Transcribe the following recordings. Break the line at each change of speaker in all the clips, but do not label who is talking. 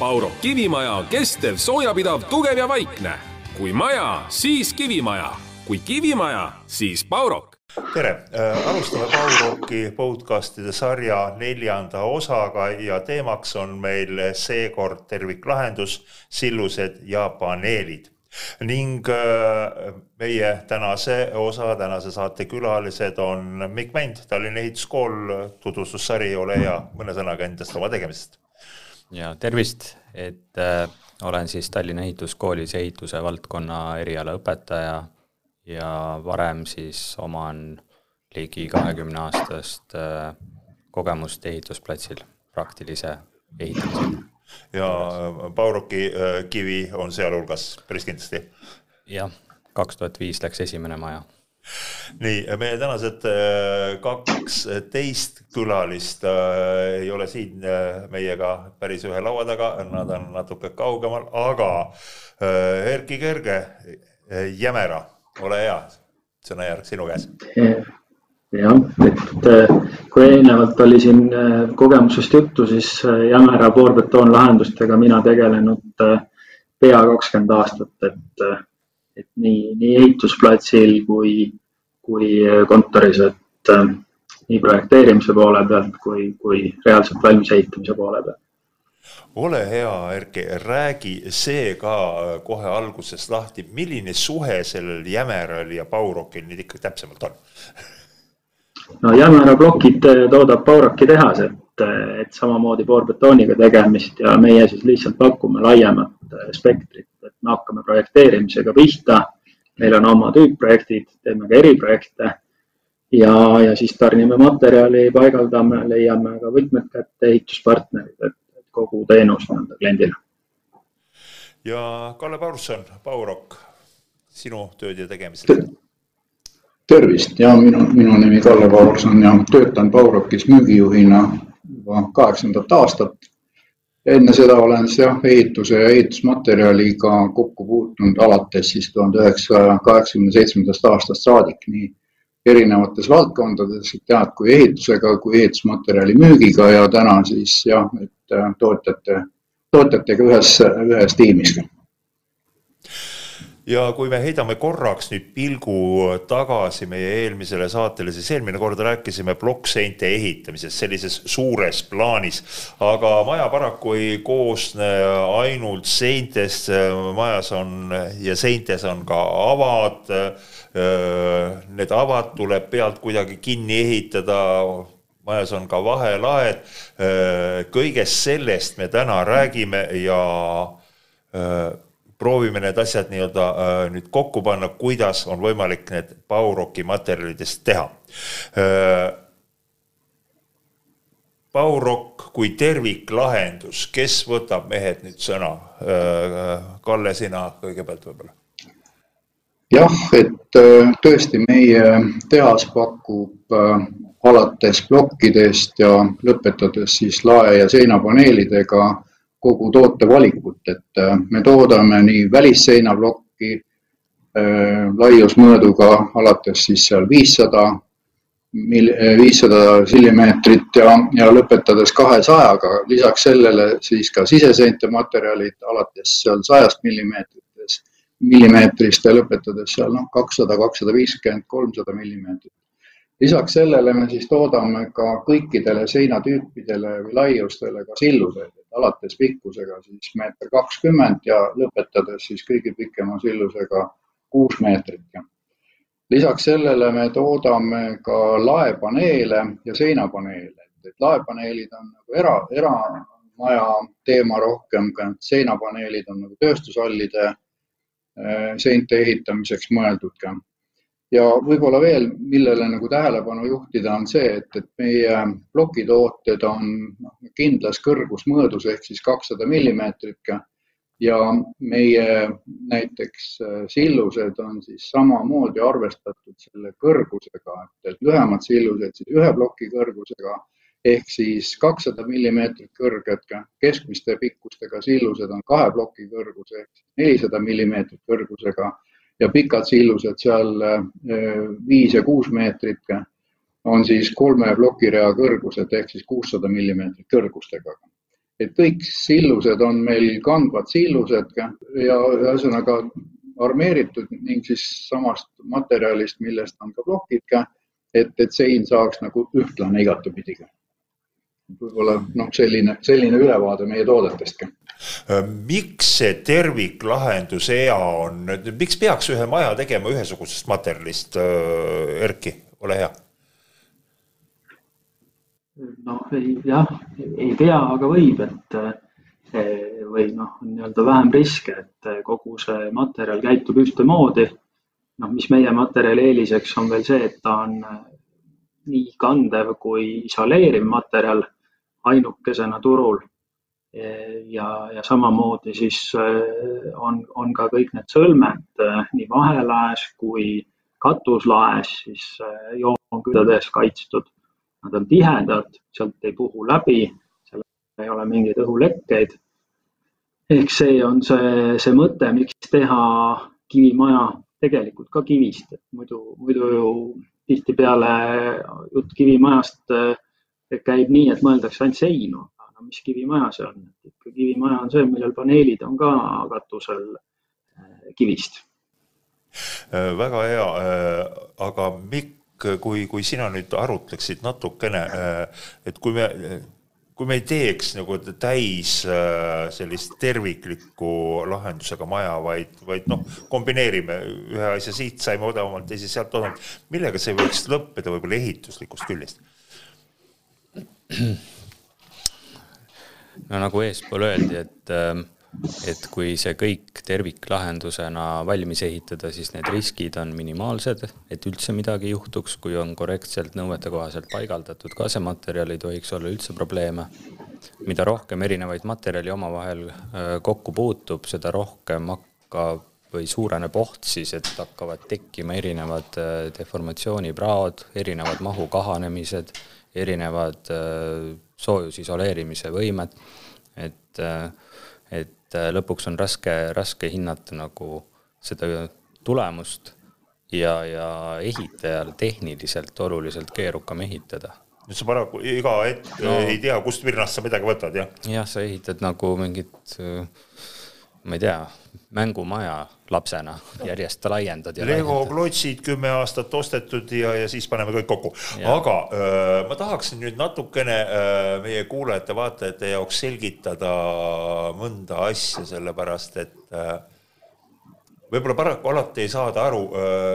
Pauro. Kivimaja kestev, soojapidav, tugev ja vaikne. kui maja, siis kivimaja, kui kivimaja, siis Paurok.
Tere, alustame Pauroki podcastide sarja neljanda osaga ja teemaks on meil seekord terviklahendus, sillused ja paneelid. Ning äh, meie tänase osa, tänase saate külalised on Mikk Mänd, Tallinna Ehituskool, tutvustussari, ole hea, mõne sõnaga endast oma tegemisest.
Ja tervist, et äh, olen siis Tallinna Ehituskoolis ehituse valdkonna erialaõpetaja ja varem siis oman ligi kahekümne aastast äh, kogemust ehitusplatsil praktilise ehitamisega
ja Pauroki äh, kivi on sealhulgas päris kindlasti.
jah, kaks tuhat viis läks esimene maja.
Nii, meie tänased äh, kaksteist külalist ei ole siin meiega päris ühe laua taga, nad on natuke kaugemal, aga Erkki Kerge, Jämera, ole hea, sõnajärg sinu käes.
Jah, et äh, kui eelnevalt oli siin äh, kogemusest juttu, siis äh, Jämera poolbetoonlahendustega mina tegelenud pea kakskümmend aastat, et, et nii, nii ehitusplatsil kui, kui kontoris, et nii projekteerimise poole pealt kui, kui reaalselt valmis ehitamise poole pealt.
Ole hea, Erki, räägi see ka kohe algusest lahti, milline suhe sellel Jämeral ja Baurokil nüüd ikka täpsemalt on?
No Jämera plokid toodab Bauraki tehas, et, eh, et samamoodi poorbetooniga tegemist ja meie siis lihtsalt pakume laiemat eh, spektrit, et me hakkame projekteerimisega pihta. meil on oma tüüpprojektid, teeme ka eriprojekte ja, ja siis tarnime materjali, paigaldame, leiame ka võtmed kätte, ehituspartnerid, et kogu teenus nii-öelda kliendile.
ja Kalle Paulson, Baurok, sinu tööd ja tegemised
tervist ja minu, minu nimi Kalle Paulson ja töötan Baurokis müügijuhina juba kaheksandat aastat. enne seda olen siis jah, ehituse ja ehitusmaterjaliga kokku puutunud alates siis tuhande üheksasaja kaheksakümne seitsmendast aastast saadik, nii erinevates valdkondades, et jah, kui ehitusega kui ehitusmaterjali müügiga ja täna siis jah, et äh, tootjate, tootjatega ühes, ühes tiimis
ja kui me heidame korraks nüüd pilgu tagasi meie eelmisele saatele, siis eelmine kord rääkisime plokkseinte ehitamisest sellises suures plaanis, aga maja paraku ei koosne ainult seintest, majas on ja seintes on ka avad. Need avad tuleb pealt kuidagi kinni ehitada majas on ka vahelaed. kõigest sellest me täna räägime ja proovime need asjad nii-öelda äh, nüüd kokku panna, kuidas on võimalik need Bauroki materjalidest teha äh,. Baurok kui terviklahendus, kes võtab mehed nüüd sõna äh,? Kalle, sina kõigepealt võib-olla.
jah, et äh, tõesti meie tehas pakub äh, alates plokkidest ja lõpetades siis lae ja seinapaneelidega kogu tootevalikut, et äh, me toodame nii välisseinaplokki äh, laiusmõõduga alates siis seal viissada, äh, viissada sillimeetrit ja, ja lõpetades kahesajaga, lisaks sellele siis ka siseseinte materjalid alates seal sajast millimeetritest, millimeetrist ja lõpetades seal noh, kakssada, kakssada viiskümmend, kolmsada millimeetrit. Lisaks sellele me siis toodame ka kõikidele seinatüüpidele või laiustele ka silluseid, alates pikkusega siis meeter kakskümmend ja lõpetades siis kõige pikema sillusega kuus meetrit. lisaks sellele me toodame ka laepaneele ja seinapaneele, et laepaneelid on nagu era, eramaja teema rohkem, seinapaneelid on nagu tööstushallide eh, seinte ehitamiseks mõeldud ka ja võib-olla veel, millele nagu tähelepanu juhtida, on see, et, et meie plokitooted on noh, kindlas kõrgusmõõdus ehk siis kakssada millimeetrit ja meie näiteks äh, sillused on siis samamoodi arvestatud selle kõrgusega, et, lühemad sillused siis ühe ploki kõrgusega ehk siis kakssada millimeetrit kõrged, keskmiste pikkustega sillused on kahe ploki kõrguse ehk nelisada millimeetrit kõrgusega ja pikad sillused seal äh, viis ja kuus meetrit on siis kolme plokirea kõrgused ehk siis kuussada millimeetrit kõrgustega. et kõik sillused on meil kandvad sillused ja ühesõnaga armeeritud ning siis samast materjalist, millest on ka plokid et, et sein saaks nagu ühtlane igatepidi võib-olla noh, selline, selline ülevaade meie toodetest ka.
Miks see terviklahendus hea on, miks peaks ühe maja tegema ühesugusest materjalist, Erki, ole hea
noh, jah, ei pea, aga võib, et eh, või noh, nii-öelda vähem riske, et kogu see materjal käitub ühtemoodi. noh, mis meie materjali eeliseks on veel see, et ta on nii kandev kui isoleeriv materjal ainukesena turul. Ja, ja samamoodi siis on, on ka kõik need sõlmed nii vahelaes kui katuslaes siis joonküttades kaitstud. Nad on tihedad, sealt ei puhu läbi, seal ei ole mingeid õhulekkeid. ehk see on see, see mõte, miks teha kivimaja tegelikult ka kivist, et muidu, muidu ju tihtipeale jutt kivimajast käib nii, et mõeldakse ainult seinu, aga mis kivimaja see on, et ikka kivimaja on see, millel paneelid on ka katusel eh, kivist.
Äh, väga hea, äh, aga Mikk, kui, kui sina nüüd arutleksid natukene, äh, et kui me, kui me ei teeks nagu täis äh, sellist terviklikku lahendusega maja, vaid, vaid noh, kombineerime ühe asja siit saime odavamalt, teise sealt odavamalt, millega see võiks lõppeda võib-olla ehituslikust küljest?
no nagu eespool öeldi, et äh, et kui see kõik terviklahendusena valmis ehitada, siis need riskid on minimaalsed, et üldse midagi juhtuks, kui on korrektselt nõuetekohaselt paigaldatud kasematerjal, ei tohiks olla üldse probleeme. mida rohkem erinevaid materjali omavahel äh, kokku puutub, seda rohkem hakkab või suureneb oht siis, et hakkavad tekkima erinevad äh, deformatsioonipraod, erinevad mahu kahanemised, erinevad äh, soojusisoleerimise võimed, et et et äh, lõpuks on raske, raske hinnata nagu seda tulemust ja, ja ehitajal tehniliselt oluliselt keerukam ehitada.
nüüd sa paraku iga hetk no, ei tea, kust virnast sa midagi võtad, jah?
jah, sa ehitad nagu mingit äh, ma ei tea, mängumaja lapsena, järjest laiendad ja
Lego klotsid kümme aastat ostetud ja, ja siis paneme kõik kokku. aga öö, ma tahaksin nüüd natukene öö, meie kuulajate-vaatajate jaoks selgitada mõnda asja, sellepärast et öö, võib-olla paraku alati ei saada aru,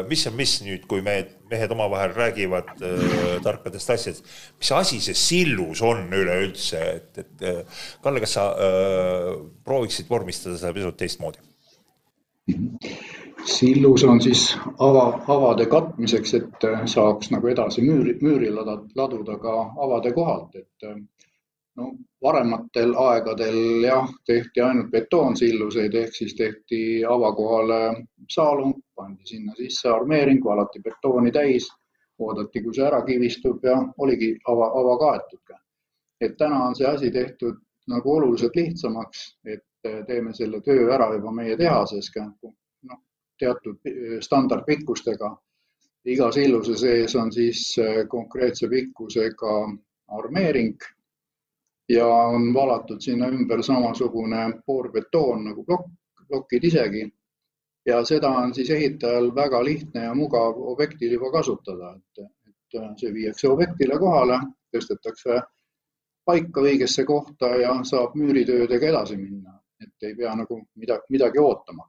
mis on mis nüüd, kui me mehed omavahel räägivad äh, tarkadest asjadest. mis asi see sillus on üleüldse, et, et Kalle, kas sa äh, prooviksid vormistada seda pisut teistmoodi?
sillus on siis ava, avade katmiseks, et saaks nagu edasi müüri, müüri laduda ka avade kohalt, et no varematel aegadel jah, tehti ainult betoonsilluseid ehk siis tehti avakohale saalung, pandi sinna sisse armeering, valati betooni täis, oodati, kui see ära kivistub ja oligi ava, ava kaetud ka. et täna on see asi tehtud nagu oluliselt lihtsamaks, et teeme selle töö ära juba meie tehases ka, noh, teatud standardpikkustega. iga silluse sees on siis konkreetse pikkusega armeering ja on valatud sinna ümber samasugune poorbetoon nagu plokk, plokid isegi. ja seda on siis ehitajal väga lihtne ja mugav objektil juba kasutada, et, et see viiakse objektile kohale, tõstetakse paika õigesse kohta ja saab müüritöödega edasi minna, et ei pea nagu midagi, midagi ootama.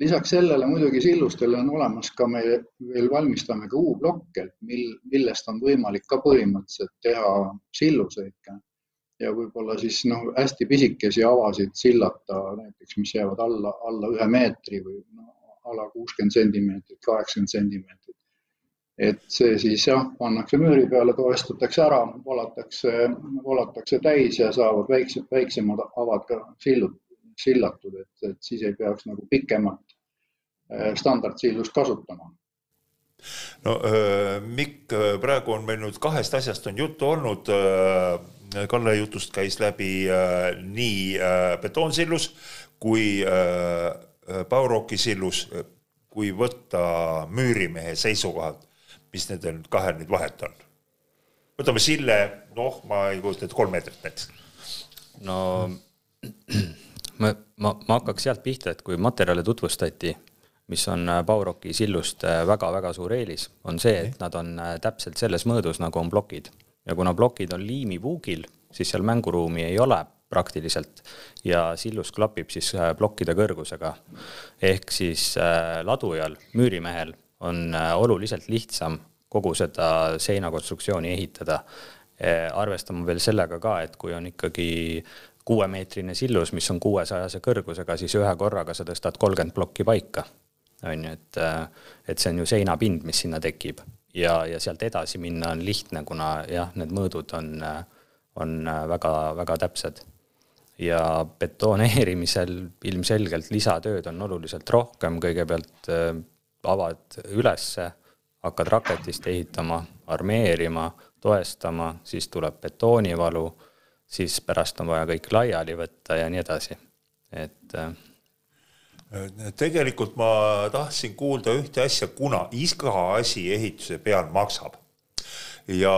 lisaks sellele muidugi sillustele on olemas ka me veel valmistame ka U-plokke, mil, millest on võimalik ka põhimõtteliselt teha silluseid ja võib-olla siis noh, hästi pisikesi avasid sillata näiteks, mis jäävad alla, alla ühe meetri või no, ala kuuskümmend sentimeetrit, kaheksakümmend sentimeetrit. et see siis jah, pannakse müüri peale, toestatakse ära, valatakse, valatakse täis ja saavad väiksed, väiksemad avad ka sillud, sillatud, et, et siis ei peaks nagu pikemat äh, standardsillust kasutama
no Mikk, praegu on meil nüüd kahest asjast on juttu olnud Kalle jutust käis läbi äh, nii äh, betoonsillus kui äh, Bauroki sillus, kui võtta müürimehe seisukohalt, mis nendel kahel nüüd vahet on? võtame sille, noh, ma ei kujuta ette, kolm meetrit näiteks.
no ma, ma, ma hakkaks sealt pihta, et kui materjale tutvustati, mis on Bauroki sillust väga-väga suur eelis, on see, et nad on täpselt selles mõõdus, nagu on plokid. Ja kuna plokid on liimipuugil, siis seal mänguruumi ei ole praktiliselt ja sillus klapib siis plokkide kõrgusega. ehk siis ladujal, müürimehel on oluliselt lihtsam kogu seda seinakonstruktsiooni ehitada. Eh, arvestama veel sellega ka, et kui on ikkagi kuuemeetrine sillus, mis on kuuesajase kõrgusega, siis ühe korraga sa tõstad kolmkümmend plokki paika. on ju, et, et see on ju seinapind, mis sinna tekib ja, ja sealt edasi minna on lihtne, kuna jah, need mõõdud on, on väga-väga täpsed. ja betoneerimisel ilmselgelt lisatööd on oluliselt rohkem, kõigepealt eh, avad ülesse hakkad raketist ehitama, armeerima, toestama, siis tuleb betoonivalu, siis pärast on vaja kõik laiali võtta ja nii edasi, et äh,
tegelikult ma tahtsin kuulda ühte asja, kuna iga asi ehituse peal maksab. Ja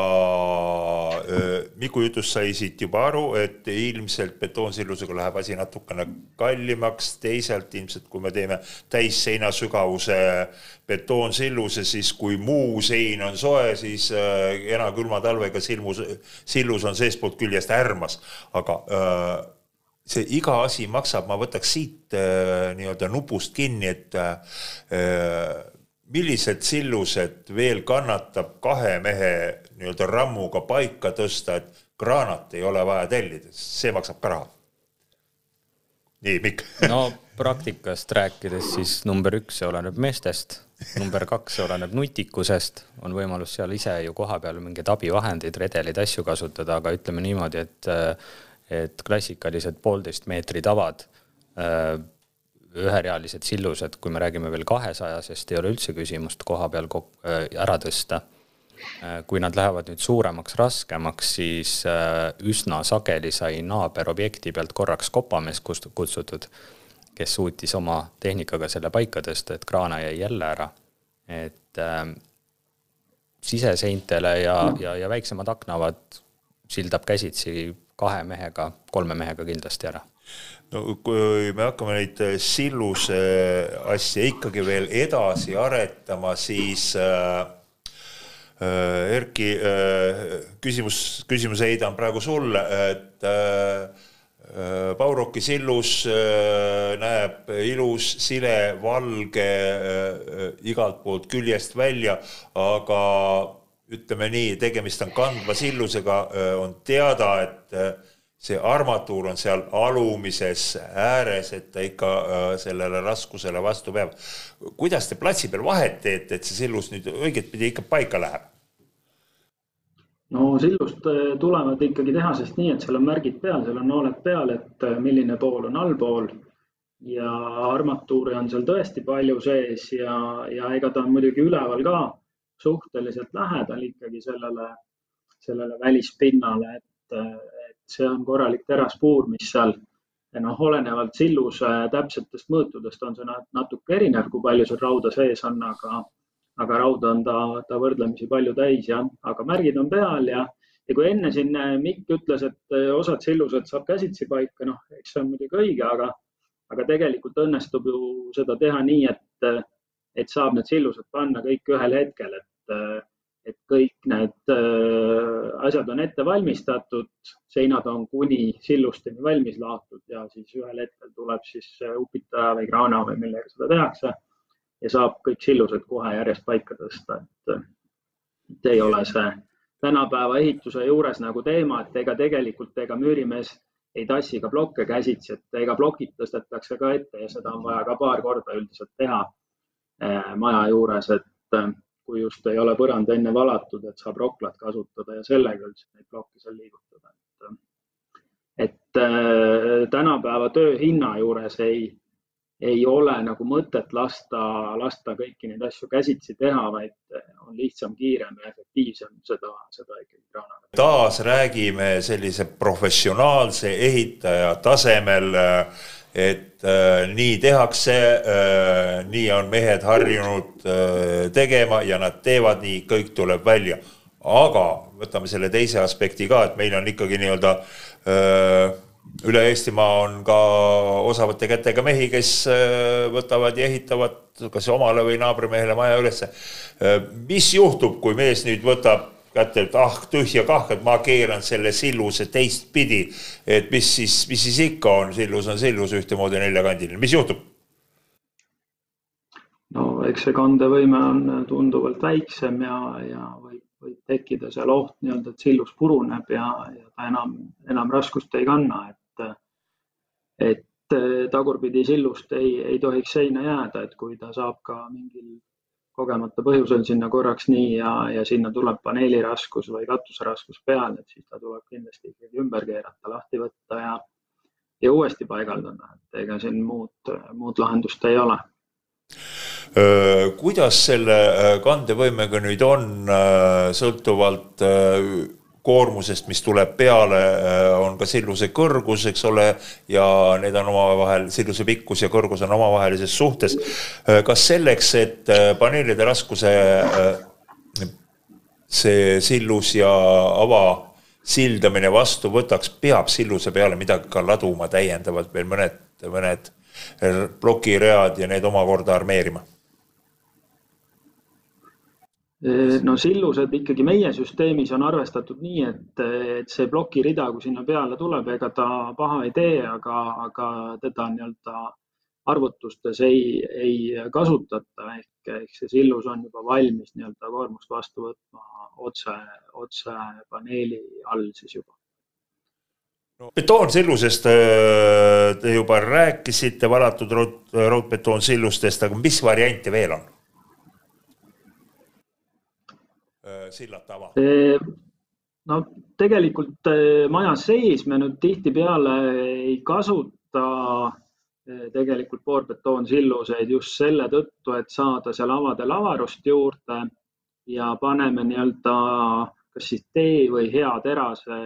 Miku jutust sai siit juba aru, et ilmselt betoonsillusega läheb asi natukene kallimaks, teisalt ilmselt kui me teeme täisseina sügavuse betoonsilluse, siis kui muu sein on soe, siis kena külma talvega silmus, sillus on seestpoolt küljest ärmas, aga see iga asi maksab, ma võtaks siit nii-öelda nupust kinni, et millised sillused veel kannatab kahe mehe nii-öelda rammuga paika tõsta, et kraanat ei ole vaja tellida, see maksab ka raha. nii, Mikk
no praktikast rääkides, siis number üks, see oleneb meestest, number kaks, see oleneb nutikusest, on võimalus seal ise ju kohapeal mingeid abivahendeid, redeleid, asju kasutada, aga ütleme niimoodi, et et klassikalised poolteist meetrit avad üherealised sillused, kui me räägime veel kahesajasest, ei ole üldse küsimust koha peal äh, ära tõsta. Äh, kui nad lähevad nüüd suuremaks, raskemaks, siis äh, üsna sageli sai naaber objekti pealt korraks kopamees kutsutud, kes suutis oma tehnikaga selle paika tõsta, et kraana jäi jälle ära. et äh, siseseintele ja, ja, ja väiksemad aknavad sildab käsitsi kahe mehega, kolme mehega kindlasti ära.
No kui me hakkame neid äh, silluse asja ikkagi veel edasi aretama, siis äh, Erki küsimus, küsimuse heidan praegu sulle, et äh, Pauroki sillus näeb ilus, sile, valge igalt poolt küljest välja, aga ütleme nii, tegemist on kandva sillusega, on teada, et see armatuur on seal alumises ääres, et ta ikka sellele raskusele vastu peab. kuidas te platsi peal vahet teete, et see sillus nüüd õigetpidi ikka paika läheb?
no sillust tulevad ikkagi tehasest nii, et seal on märgid peal, seal on nooled peal, et milline pool on allpool ja armatuuri on seal tõesti palju sees ja, ja ega ta on muidugi üleval ka suhteliselt lähedal ikkagi sellele, sellele välispinnale, et, see on korralik teraspuur, mis seal noh, olenevalt silluse täpsetest mõõtudest on see natuke erinev, kui palju seal rauda sees on, aga, aga rauda on ta, ta võrdlemisi palju täis ja, aga märgid on peal ja, ja kui enne siin eh, Mikk ütles, et eh, osad sillused saab käsitsi paika, noh, eks see on muidugi õige, aga, aga tegelikult õnnestub ju seda teha nii, et, et saab need sillused panna kõik ühel hetkel, et et kõik need äh, asjad on ette valmistatud, seinad on kuni sillusteni valmis laotud ja siis ühel hetkel tuleb siis upitaja või kraana või millega seda tehakse ja saab kõik sillused kohe järjest paika tõsta, et, et ei ole see tänapäeva ehituse juures nagu teema, et ega tegelikult ega müürimees ei tassi ka plokke käsitsi, et ega plokid tõstetakse ka ette ja seda on vaja ka paar korda üldiselt teha äh, maja juures, et kui just ei ole põrand enne valatud, et saab roklat kasutada ja sellega üldse neid plokke seal liigutada. et, et äh, tänapäeva töö hinna juures ei, ei ole nagu mõtet lasta, lasta kõiki neid asju käsitsi teha, vaid on lihtsam, kiirem ja efektiivsem seda, seda ikkagi kraanaga.
taas räägime sellise professionaalse ehitaja tasemel äh, et äh, nii tehakse äh,, nii on mehed harjunud äh, tegema ja nad teevad nii, kõik tuleb välja. aga võtame selle teise aspekti ka, et meil on ikkagi nii-öelda äh, üle Eestimaa on ka osavate kätega mehi, kes võtavad ja ehitavad kas omale või naabrimehele maja ülesse. mis juhtub, kui mees nüüd võtab kätte, et ah, tühja kah, et ma keeran selle silluse teistpidi. et mis siis, mis siis ikka on, sillus on sillus ühtemoodi neljakandiline, mis juhtub?
no eks see kandevõime on tunduvalt väiksem ja, ja võib, võib tekkida seal oht nii-öelda, et sillus puruneb ja, ja ta enam, enam raskust ei kanna, et, et tagurpidi sillust ei, ei tohiks seina jääda, et kui ta saab ka mingil kogemata põhjusel sinna korraks nii ja, ja sinna tuleb paneeli raskus või katuse raskus peale, et siis ta tuleb kindlasti ikkagi ümber keerata, lahti võtta ja, ja uuesti paigaldada, et ega siin muud, muud lahendust ei ole.
Kuidas selle kandevõimega nüüd on, sõltuvalt koormusest, mis tuleb peale, on ka silluse kõrgus, eks ole, ja need on omavahel, silluse pikkus ja kõrgus on omavahelises suhtes. Kas selleks, et paneelide raskuse see sillus ja ava sildamine vastu võtaks, peab silluse peale midagi ka laduma täiendavalt veel mõned, mõned plokiread ja need omakorda armeerima.
No sillused ikkagi meie süsteemis on arvestatud nii, et, et see plokirida, kui sinna peale tuleb, ega ta paha ei tee, aga, aga teda nii-öelda arvutustes ei, ei kasutata. Ehk, ehk see sillus on juba valmis nii-öelda koormust vastu võtma otse, otse paneeli all siis juba
no, betoonsillusest äh, te juba rääkisite, valatud raud, raudbetoonsillustest, aga mis variante veel on?
sillad tava? no tegelikult maja sees me nüüd tihtipeale ei kasuta tegelikult poorbetoonsilluseid just selle tõttu, et saada seal avadel avarust juurde ja paneme nii-öelda kas siis tee või hea terase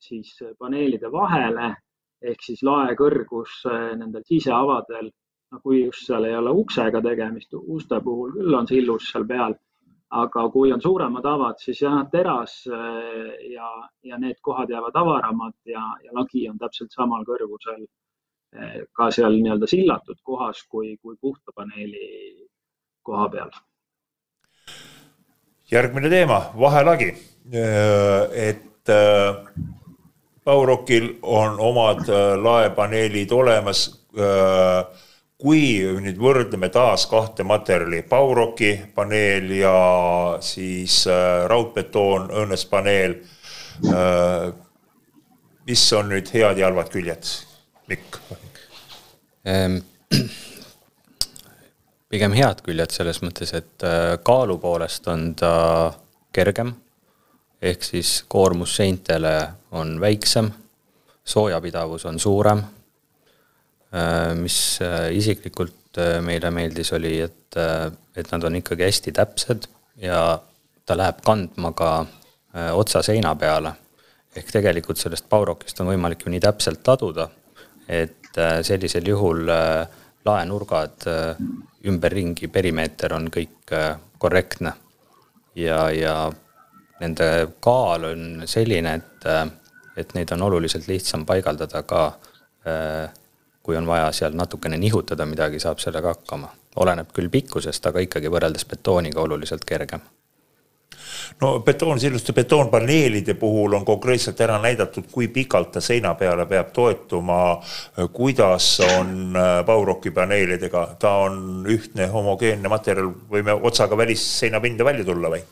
siis paneelide vahele ehk siis lae kõrgus nendel siseavadel. no kui just seal ei ole uksega tegemist, uste puhul küll on sillus seal peal aga kui on suuremad avad, siis jah, teras äh, ja, ja need kohad jäävad avaramad ja, ja lagi on täpselt samal kõrgusel ka seal nii-öelda sillatud kohas kui, kui puhta paneeli koha peal.
järgmine teema, vahelagi. Et Baurokil on omad laepaneelid olemas kui nüüd võrdleme taas kahte materjali, Bauroki paneel ja siis äh, raudbetoon, õõnespaneel äh,. mis on nüüd head ja halvad küljed, Mikk
ähm,? pigem head küljed selles mõttes, et äh, kaalu poolest on ta kergem ehk siis koormus seintele on väiksem, soojapidavus on suurem Äh, mis äh, isiklikult äh, meile meeldis, oli, et, et nad on ikkagi hästi täpsed ja ta läheb kandma ka otsa seina peale. ehk tegelikult sellest Baurokist on võimalik ju nii täpselt laduda, et sellisel juhul laenurgad ümberringi, perimeeter on kõik korrektne. ja, ja nende kaal on selline, et, et neid on oluliselt lihtsam paigaldada ka kui on vaja seal natukene nihutada midagi, saab sellega hakkama. oleneb küll pikkusest, aga ikkagi võrreldes betooniga oluliselt kergem
no betoonsilluste betoonpaneelide puhul on konkreetselt ära näidatud, kui pikalt ta seina peale peab toetuma. kuidas on Bauroki äh, paneelidega, ta on ühtne homogeenne materjal, võime otsaga välisseinapinda välja tulla või?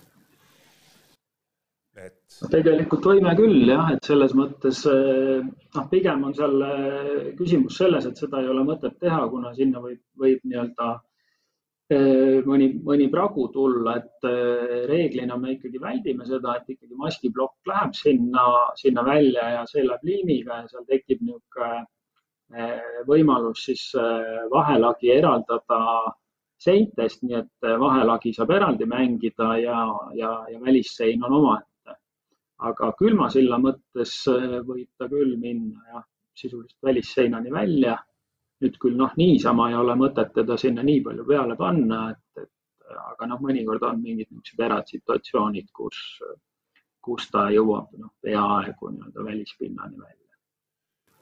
Tegelikult võime küll jah, et selles mõttes eh, noh, pigem on seal eh, küsimus selles, et seda ei ole mõtet teha, kuna sinna võib, võib nii-öelda eh, mõni, mõni pragu tulla, et reeglina me ikkagi väldime seda, et ikkagi maskiplokk läheb sinna, sinna välja ja see läheb liimiga ja seal tekib niisugune võimalus siis vahelagi eraldada seintest, nii et vahelagi saab eraldi mängida ja, ja, ja välissein on omaette aga külma silla mõttes äh, võib ta küll minna jah, sisuliselt välisseinani välja. nüüd küll noh, niisama ei ole mõtet teda sinna nii palju peale panna, et, et aga noh, mõnikord on mingid niisugused eratsituatsioonid, kus, kus ta jõuab noh, peaaegu nii-öelda välispinnani välja.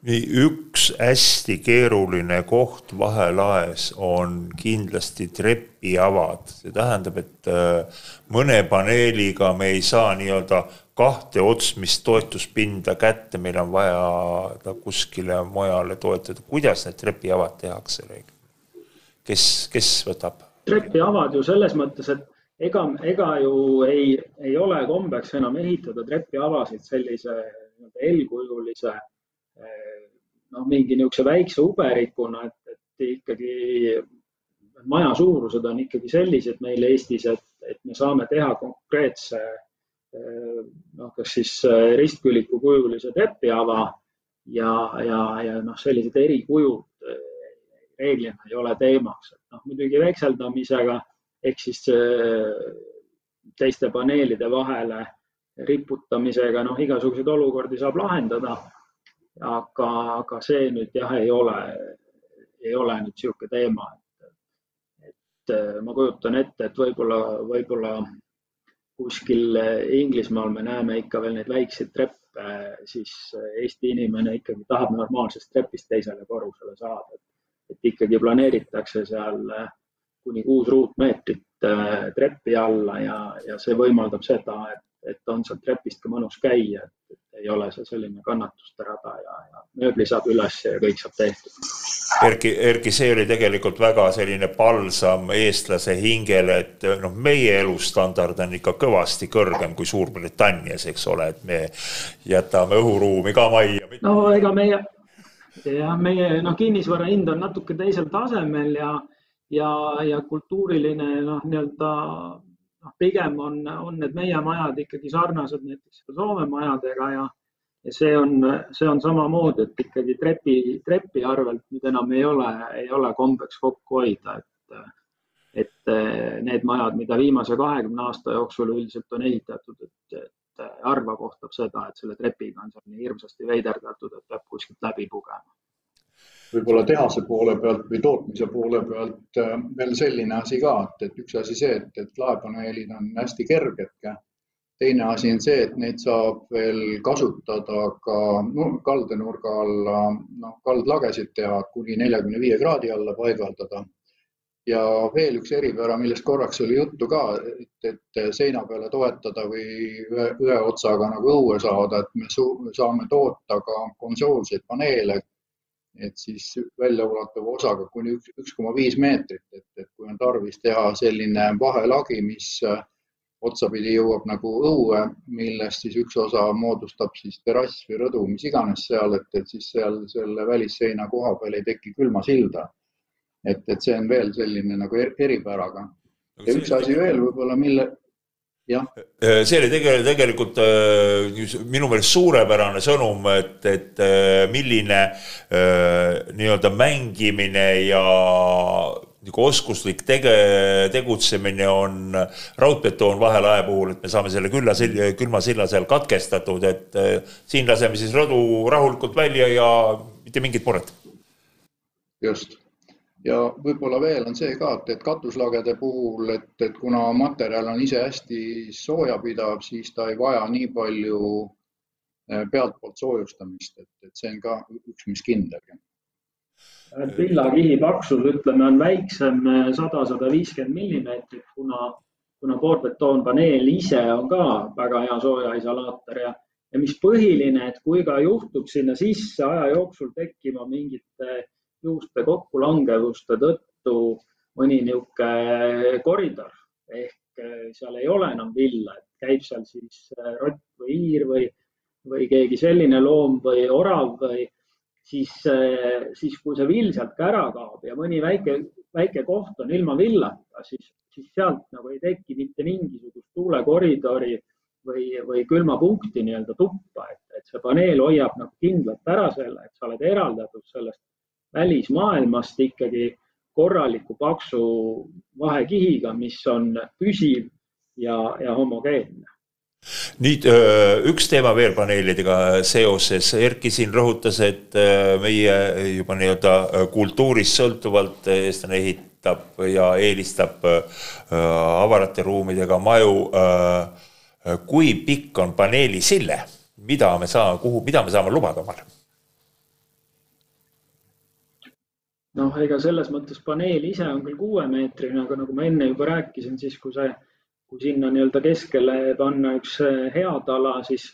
Üks hästi keeruline koht vahelaes on kindlasti trepiavad, see tähendab, et äh, mõne paneeliga me ei saa nii-öelda kahte otsmist toetuspinda kätte, meil on vaja ta kuskile mujale toetada. kuidas need trepiavad tehakse? kes, kes võtab?
trepiavad ju selles mõttes, et ega, ega ju ei, ei ole kombeks enam ehitada trepiavasid sellise L-kujulise noh, mingi niisuguse väikse uberikuna, et, et ikkagi maja suurused on ikkagi sellised meil Eestis, et, et me saame teha konkreetse noh, kas siis ristküliku kujulise trepiava ja, ja, ja noh, sellised erikujud reeglina ei ole teemaks, et noh, muidugi vekseldamisega ehk siis teiste paneelide vahele riputamisega, noh, igasuguseid olukordi saab lahendada aga, aga see nüüd jah, ei ole, ei ole nüüd niisugune teema, et, et ma kujutan ette, et võib-olla, võib-olla kuskil Inglismaal me näeme ikka veel neid väikseid treppe, siis Eesti inimene ikkagi tahab normaalsest trepist teisele korrusele saada. et ikkagi planeeritakse seal kuni kuus ruutmeetrit äh, treppi alla ja, ja see võimaldab seda, et, et on seal trepist ka mõnus käia, et ei ole see selline kannatuste rada ja, ja mööbli saab üles ja kõik saab tehtud.
Erki, Erki, see oli tegelikult väga selline palsam eestlase hingele, et noh, meie elustandard on ikka kõvasti kõrgem kui Suurbritannias, eks ole, et me jätame õhuruumi ka majja.
no ega meie, jah, meie noh, kinnisvara hind on natuke teisel tasemel ja, ja, ja kultuuriline noh, nii-öelda noh, pigem on, on need meie majad ikkagi sarnased näiteks Soome majadega ja, ja see on, see on samamoodi, et ikkagi trepi, trepi arvelt nüüd enam ei ole, ei ole kombeks kokku hoida, et, et need majad, mida viimase kahekümne aasta jooksul üldiselt on ehitatud, et, et harva kohtab seda, et selle trepiga on seal nii hirmsasti veiderdatud, et peab kuskilt läbi pugema
võib-olla tehase poole pealt või tootmise poole pealt äh, veel selline asi ka, et, et üks asi see, et, et laepaneelid on hästi kerged. teine asi on see, et neid saab veel kasutada ka no, kaldenurga alla, noh, kaldlagesid teha kuni neljakümne viie kraadi alla paigaldada. ja veel üks eripära, millest korraks oli juttu ka, et, et seina peale toetada või ühe, ühe otsaga nagu õue saada, et me saame toota ka konsoolseid paneele et siis väljaulatuva osaga kuni üks, üks koma viis meetrit, et, et kui on tarvis teha selline vahelagi, mis äh, otsapidi jõuab nagu õue, millest siis üks osa moodustab siis terrass või rõdu, mis iganes seal, et, et siis seal selle välisseina koha peal ei teki külmasilda. et, et see on veel selline nagu eripäraga. ja üks asi veel võib-olla, mille,
see oli tegelikult, tegelikult äh, minu meelest suurepärane sõnum, et, et äh, milline nii-öelda mängimine ja nagu oskuslik tege-, tegutsemine on raudbetoon vahelae puhul, et me saame selle külla, külma silla seal katkestatud, et siin laseme siis rõdu rahulikult välja ja mitte mingit muret.
just ja võib-olla veel on see ka, et, et katuslagede puhul, et, et kuna materjal on ise hästi soojapidav, siis ta ei vaja nii palju eh, pealtpoolt soojustamist, et, et see on ka üks, mis kindel.
villakihi paksus, ütleme, on väiksem eh, sada, sada viiskümmend millimeetrit, kuna, kuna koorbetoonpaneel ise on ka väga hea soojaisolaator ja, ja mis põhiline, et kui ka juhtub sinna sisse aja jooksul tekkima mingite juuste kokkulangevuste tõttu mõni niisugune koridor. Ehk eh, seal ei ole enam villa, et käib seal siis eh, rott või hiir või, või keegi selline loom või orav või siis, eh, siis kui see vill sealt ka ära kaob ja mõni väike, väike koht on ilma villata, siis, siis sealt nagu ei teki mitte mingisugust tuulekoridori või, või külmapunkti nii-öelda tuppa, et, et see paneel hoiab nagu kindlalt ära selle, et sa oled eraldatud sellest välismaailmast ikkagi korraliku paksu vahekihiga, mis on püsiv ja, ja homogeenne
nüüd üks teema veel paneelidega seoses, Erki siin rõhutas, et meie juba nii-öelda kultuurist sõltuvalt eestlane ehitab ja eelistab avarate ruumidega maju. kui pikk on paneeli sille, mida me saame, kuhu, mida me saame lubada omale?
Noh, ega selles mõttes paneel ise on küll kuuemeetrine, aga nagu ma enne juba rääkisin, siis kui see, kui sinna nii-öelda keskele panna üks head ala, siis,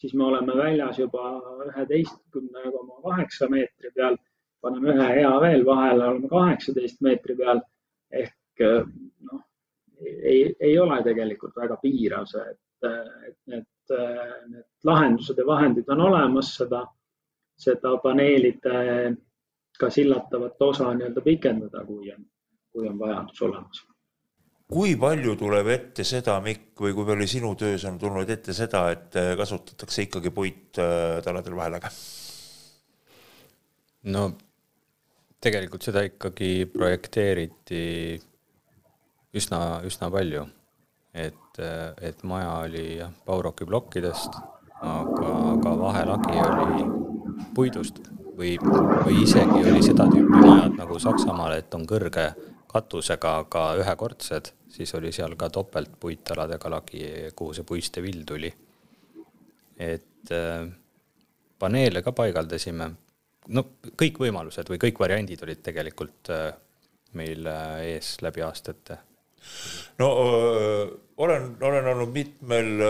siis me oleme väljas juba üheteistkümne koma kaheksa meetri peal. paneme ühe hea veel vahele, oleme kaheksateist meetri peal ehk noh, ei, ei ole tegelikult väga piirav see, et, et need, need lahendused ja vahendid on olemas, seda, seda paneelide ka sillatavat osa nii-öelda pikendada, kui on, kui on vajadus olemas.
kui palju tuleb ette seda, Mikk, või kui palju sinu töös on tulnud ette seda, et kasutatakse ikkagi puittaladel äh, vaheläge?
no tegelikult seda ikkagi projekteeriti üsna, üsna palju. et, et maja oli jah, Bauroki plokkidest, aga, aga vahelagi oli puidust või, või isegi oli seda tüüpi majad nagu Saksamaal, et on kõrge katusega, aga ühekordsed, siis oli seal ka topelt puitaladega lagi, kuhu see puistevill tuli. et äh, paneele ka paigaldasime, no kõik võimalused või kõik variandid olid tegelikult äh, meil äh, ees läbi aastate
no olen, olen olnud mitmel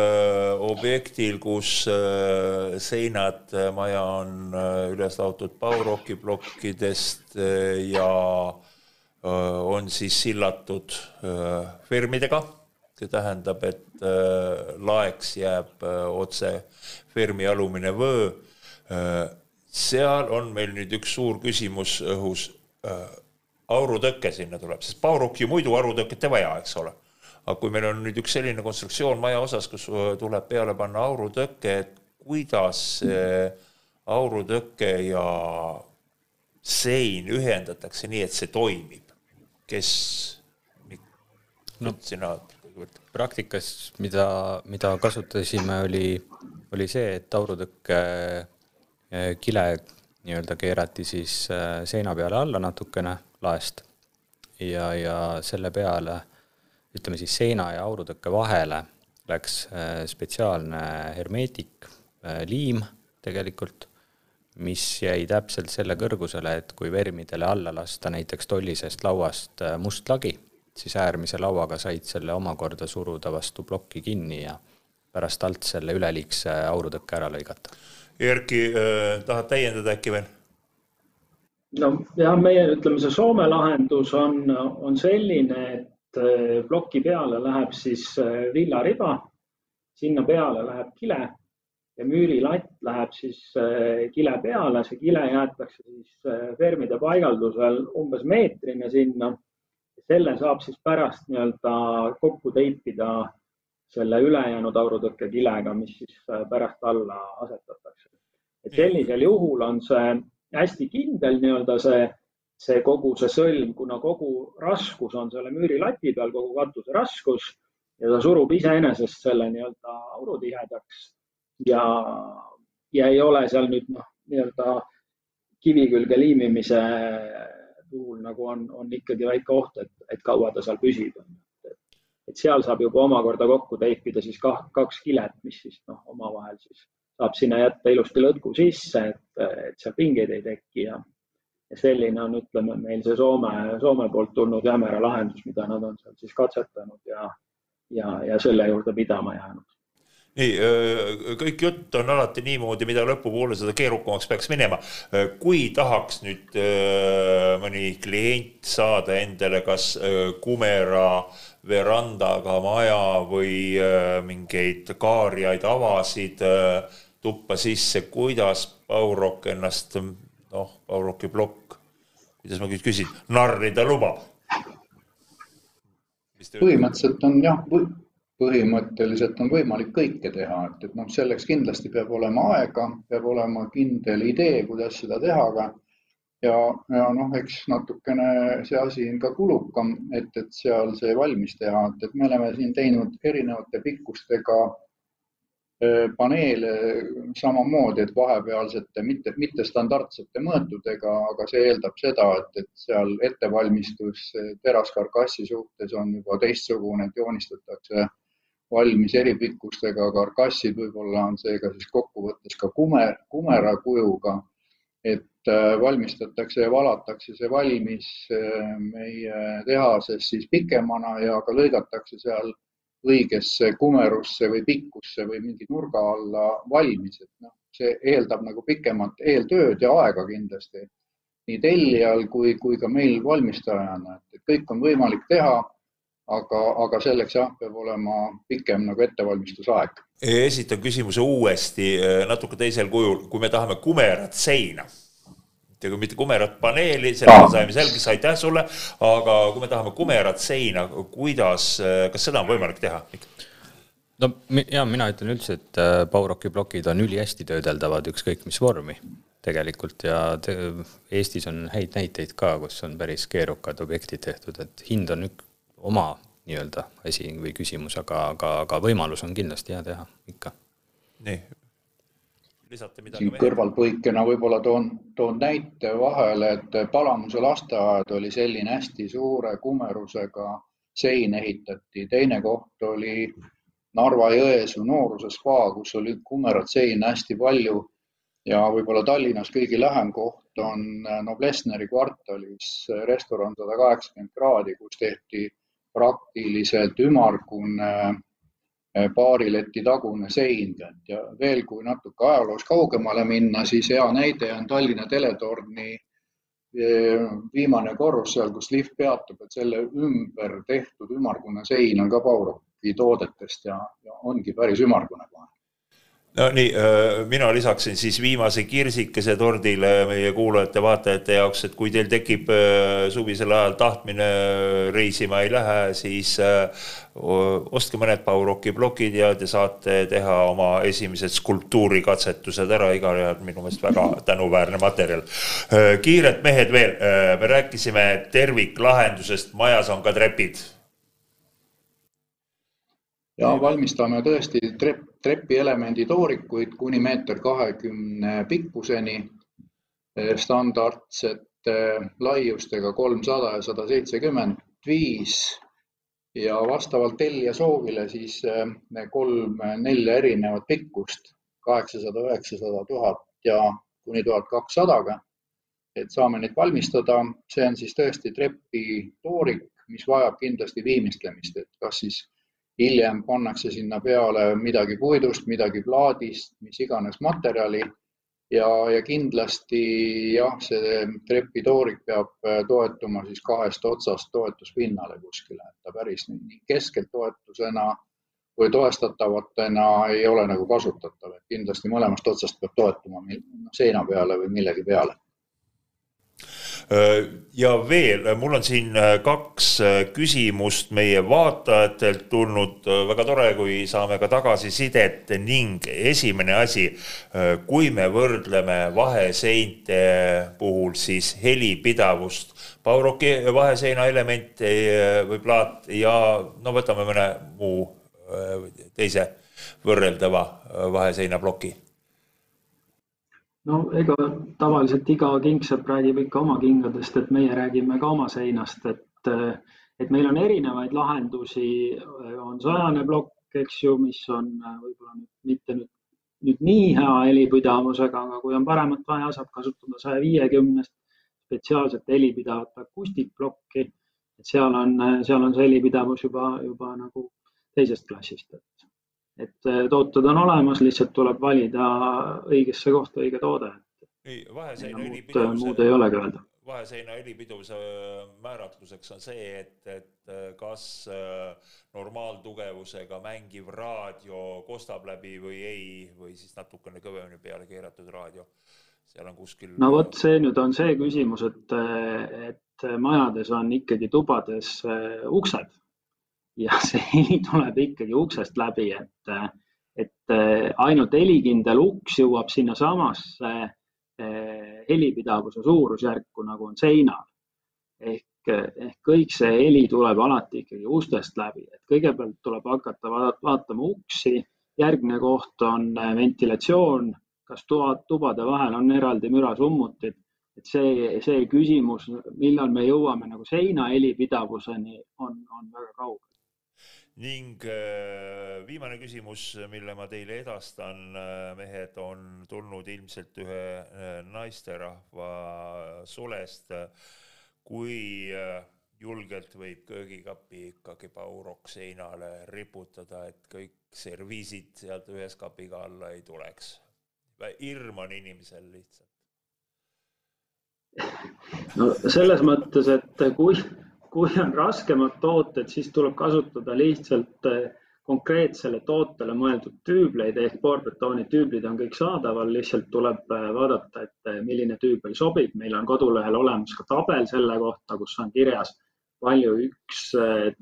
objektil, kus seinad, maja on üles laotud Bauroki plokkidest ja on siis sillatud fermidega. see tähendab, et laeks jääb otse fermi alumine vöö. seal on meil nüüd üks suur küsimus õhus aurutõke sinna tuleb, sest Bauruk ju muidu aurutõket ei vaja, eks ole. aga kui meil on nüüd üks selline konstruktsioon maja osas, kus tuleb peale panna aurutõke, et kuidas see aurutõke ja sein ühendatakse nii, et see toimib, kes
no, sina kõigepealt? praktikas, mida, mida kasutasime, oli, oli see, et aurutõkke eh, kile nii-öelda keerati siis eh, seina peale alla natukene laest ja, ja selle peale ütleme siis seina ja aurutõkke vahele läks äh, spetsiaalne hermeetik, äh, liim tegelikult, mis jäi täpselt selle kõrgusele, et kui vermidele alla lasta näiteks tollisest lauast äh, must lagi, siis äärmise lauaga said selle omakorda suruda vastu plokki kinni ja pärast alt selle üleliigse aurutõkke ära lõigata.
Erki äh,, tahad täiendada äkki veel?
no jah, meie ütleme, see Soome lahendus on, on selline, et äh, ploki peale läheb siis äh, villariba, sinna peale läheb kile ja müürilatt läheb siis kile peale, see kile jäetakse siis fermide paigaldusel umbes meetrine sinna. selle saab siis pärast nii-öelda kokku teipida selle ülejäänud aurutõkke kilega, mis siis pärast alla asetatakse. et sellisel juhul on see hästi kindel nii-öelda see, see kogu see sõlm, kuna kogu raskus on selle müürilati peal, kogu katuse raskus ja ta surub iseenesest selle nii-öelda aurutihedaks ja, ja ei ole seal nüüd noh, nii-öelda kivi külge liimimise puhul nagu on, on ikkagi väike oht, et, et kaua ta seal püsib. Seal saab juba omakorda kokku teipida siis kaks kilet, mis siis noh, omavahel siis saab sinna jätta ilusti lõtku sisse, et, et seal pingeid ei teki ja, ja selline on, ütleme, meil see Soome, Soome poolt tulnud Jämera lahendus, mida nad on seal siis katsetanud ja, ja, ja selle juurde pidama jäänud
nii, kõik jutt on alati niimoodi, mida lõpupoole, seda keerukamaks peaks minema. kui tahaks nüüd mõni klient saada endale kas Kumera verandaga maja või mingeid kaarjaid avasid tuppa sisse, kuidas Baurok ennast, noh, Bauroki plokk, kuidas ma nüüd küsin, narrida lubab?
põhimõtteliselt on jah, põhimõtteliselt on võimalik kõike teha, et, et noh, selleks kindlasti peab olema aega, peab olema kindel idee, kuidas seda teha, aga ja, ja noh, eks natukene see asi on ka kulukam, et, et seal see valmis teha, et, et me oleme siin teinud erinevate pikkustega Äh, paneele samamoodi, et vahepealsete mitte, mitte standardsete mõõtudega, aga see eeldab seda, et, et seal ettevalmistus teraskarkassi suhtes on juba teistsugune, et joonistatakse valmis eripikkustega karkassid, võib-olla on seega siis kokkuvõttes ka kumer, kumera kujuga. et valmistatakse ja valatakse see valmis meie tehases siis pikemana ja ka lõigatakse seal õigesse kumerusse või pikkusse või mingi nurga alla valmis, et noh, see eeldab nagu pikemat eeltööd ja aega kindlasti nii tellijal kui, kui ka meil valmistajana, et kõik on võimalik teha, aga, aga selleks jah, peab olema pikem nagu ettevalmistusaeg.
esitan küsimuse uuesti natuke teisel kujul, kui me tahame kumerat seina mitte kumerat paneeli, selle me saime selgeks, aitäh sulle, aga kui me tahame kumerat seina, kuidas, kas seda on võimalik teha?
no ja mina ütlen üldse, et äh, Bauroki plokid on ülihästi töödeldavad, ükskõik mis vormi tegelikult ja te, Eestis on häid näiteid ka, kus on päris keerukad objektid tehtud, et hind on ük, oma nii-öelda asi või küsimus, aga, aga, aga võimalus on kindlasti hea teha ikka.
nii, lisate midagi?
siin kõrvalpõikena võib-olla toon, toon näite vahele, et Palamuse lasteaed oli selline hästi suure kumerusega sein ehitati, teine koht oli Narva-Jõesuu nooruse spa, kus oli kumerat seina hästi palju ja võib-olla Tallinnas kõige lähem koht on Noblessneri kvartalis restoran sada kaheksakümmend kraadi, kus tehti praktiliselt ümmargune baarileti tagune sein ja veel, kui natuke ajaloos kaugemale minna, siis hea näide on Tallinna teletorni eh, viimane korrus seal, kus lift peatub, et selle ümber tehtud ümmargune sein on ka Bauroki toodetest ja, ja ongi päris ümmargune kohe
no nii, äh, mina lisaksin siis viimase kirsikese tordile meie kuulajate-vaatajate jaoks, et kui teil tekib äh, suvisel ajal tahtmine reisima ei lähe, siis äh, ostke mõned Bauroki plokid ja te saate teha oma esimesed skulptuurikatsetused ära, igal juhul minu meelest väga tänuväärne materjal. kiired mehed veel, me rääkisime terviklahendusest, majas on ka trepid
ja valmistame tõesti trepp, trepielemendi toorikuid kuni meeter kahekümne pikkuseni. Standardsete laiustega kolmsada ja sada seitsekümmend viis. Ja vastavalt tellija soovile siis eh, kolm-nelja erinevat pikkust, kaheksasada, üheksasada, tuhat ja kuni tuhat kaksadaga. et saame neid valmistada, see on siis tõesti trepitoorik, mis vajab kindlasti viimistlemist, et kas siis hiljem pannakse sinna peale midagi puidust, midagi plaadist, mis iganes materjali. Ja, ja kindlasti jah, see trepitoorik peab äh, toetuma siis kahest otsast toetuspinnale kuskile, et ta päris nii keskelt toetusena või toestatavatena ei ole nagu kasutatav, et kindlasti mõlemast otsast peab toetuma seina peale või millegi peale
ja veel, mul on siin äh, kaks äh, küsimust meie vaatajatelt tulnud, väga tore, kui saame ka tagasisidet. Ning esimene asi, kui me võrdleme vaheseinte puhul siis helipidavust, Pauroki vaheseina elemente või plaat ja no võtame mõne muu teise võrreldava vaheseina ploki
no ega tavaliselt iga kingsepp räägib ikka oma kingadest, et meie räägime ka oma seinast, et, et meil on erinevaid lahendusi, on sajane plokk, eks ju, mis on võib-olla mitte nüüd, nüüd nii hea helipidavusega, aga kui on paremat vaja, saab kasutada saja viiekümnest spetsiaalset helipidavat akustikplokki. et seal on, seal on see helipidavus juba, juba nagu teisest klassist, et et äh, tooted on olemas, lihtsalt tuleb valida õigesse kohta õige toode.
ei, vaheseina
helipidavuse. muud ei olegi öelda.
vaheseina helipidavuse äh, määratluseks on see, et, et äh, kas normaaltugevusega mängiv raadio kostab läbi või ei, või siis natukene kõvemini peale keeratud raadio. seal on kuskil.
no vot, see nüüd on see küsimus, et, et majades on ikkagi tubades uksed ja see heli tuleb ikkagi uksest läbi, et, et eh, ainult helikindel uks jõuab sinnasamasse eh, helipidavuse suurusjärku, nagu on seinal. ehk, ehk kõik see heli tuleb alati ikkagi ustest läbi, et kõigepealt tuleb hakata vaatama uksi, järgmine koht on eh, ventilatsioon, kas toad, tubade vahel on eraldi mürasummutid, et see, see küsimus, millal me jõuame nagu seina helipidavuseni, on, on väga kaugel
ning viimane küsimus, mille ma teile edastan, mehed, on tulnud ilmselt ühe naisterahva sulest. kui julgelt võib köögikapi ikkagi pauroks seinale riputada, et kõik serviisid sealt ühes kapiga alla ei tuleks. hirm on inimesel lihtsalt.
no selles mõttes, et kui, kui on raskemad tooted, siis tuleb kasutada lihtsalt eh, konkreetsele tootele mõeldud tüübleid ehk poorbetooni tüüblid on kõik saadaval, lihtsalt tuleb eh, vaadata, et eh, milline tüübel sobib. meil on kodulehel olemas ka tabel selle kohta, kus on kirjas palju üks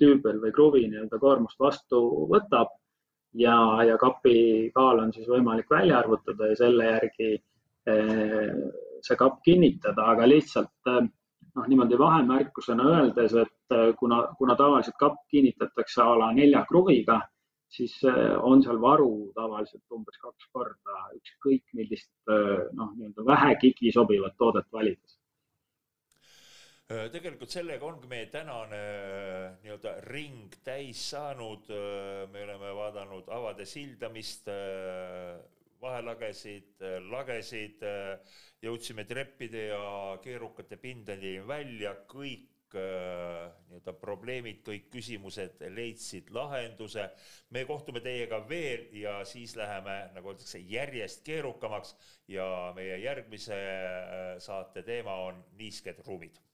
tüübel või kruvi nii-öelda koormust vastu võtab ja, ja kapi kaal on siis võimalik välja arvutada ja selle järgi see kapp kinnitada, aga lihtsalt noh, niimoodi vahemärkusena öeldes, et kuna, kuna tavaliselt kapp kinnitatakse a la nelja kruviga, siis on seal varu tavaliselt umbes kaks korda, ükskõik millist noh, nii-öelda vähegigi sobivat toodet valides
Äh, tegelikult sellega ongi meie tänane äh, nii-öelda ring täis saanud. Äh, me oleme vaadanud avade sildamist, vahelagesid, lagesid, jõudsime treppide ja keerukate pindadeni välja, kõik nii-öelda probleemid, kõik küsimused leidsid lahenduse. me kohtume teiega veel ja siis läheme, nagu öeldakse, järjest keerukamaks ja meie järgmise saate teema on niisked ruumid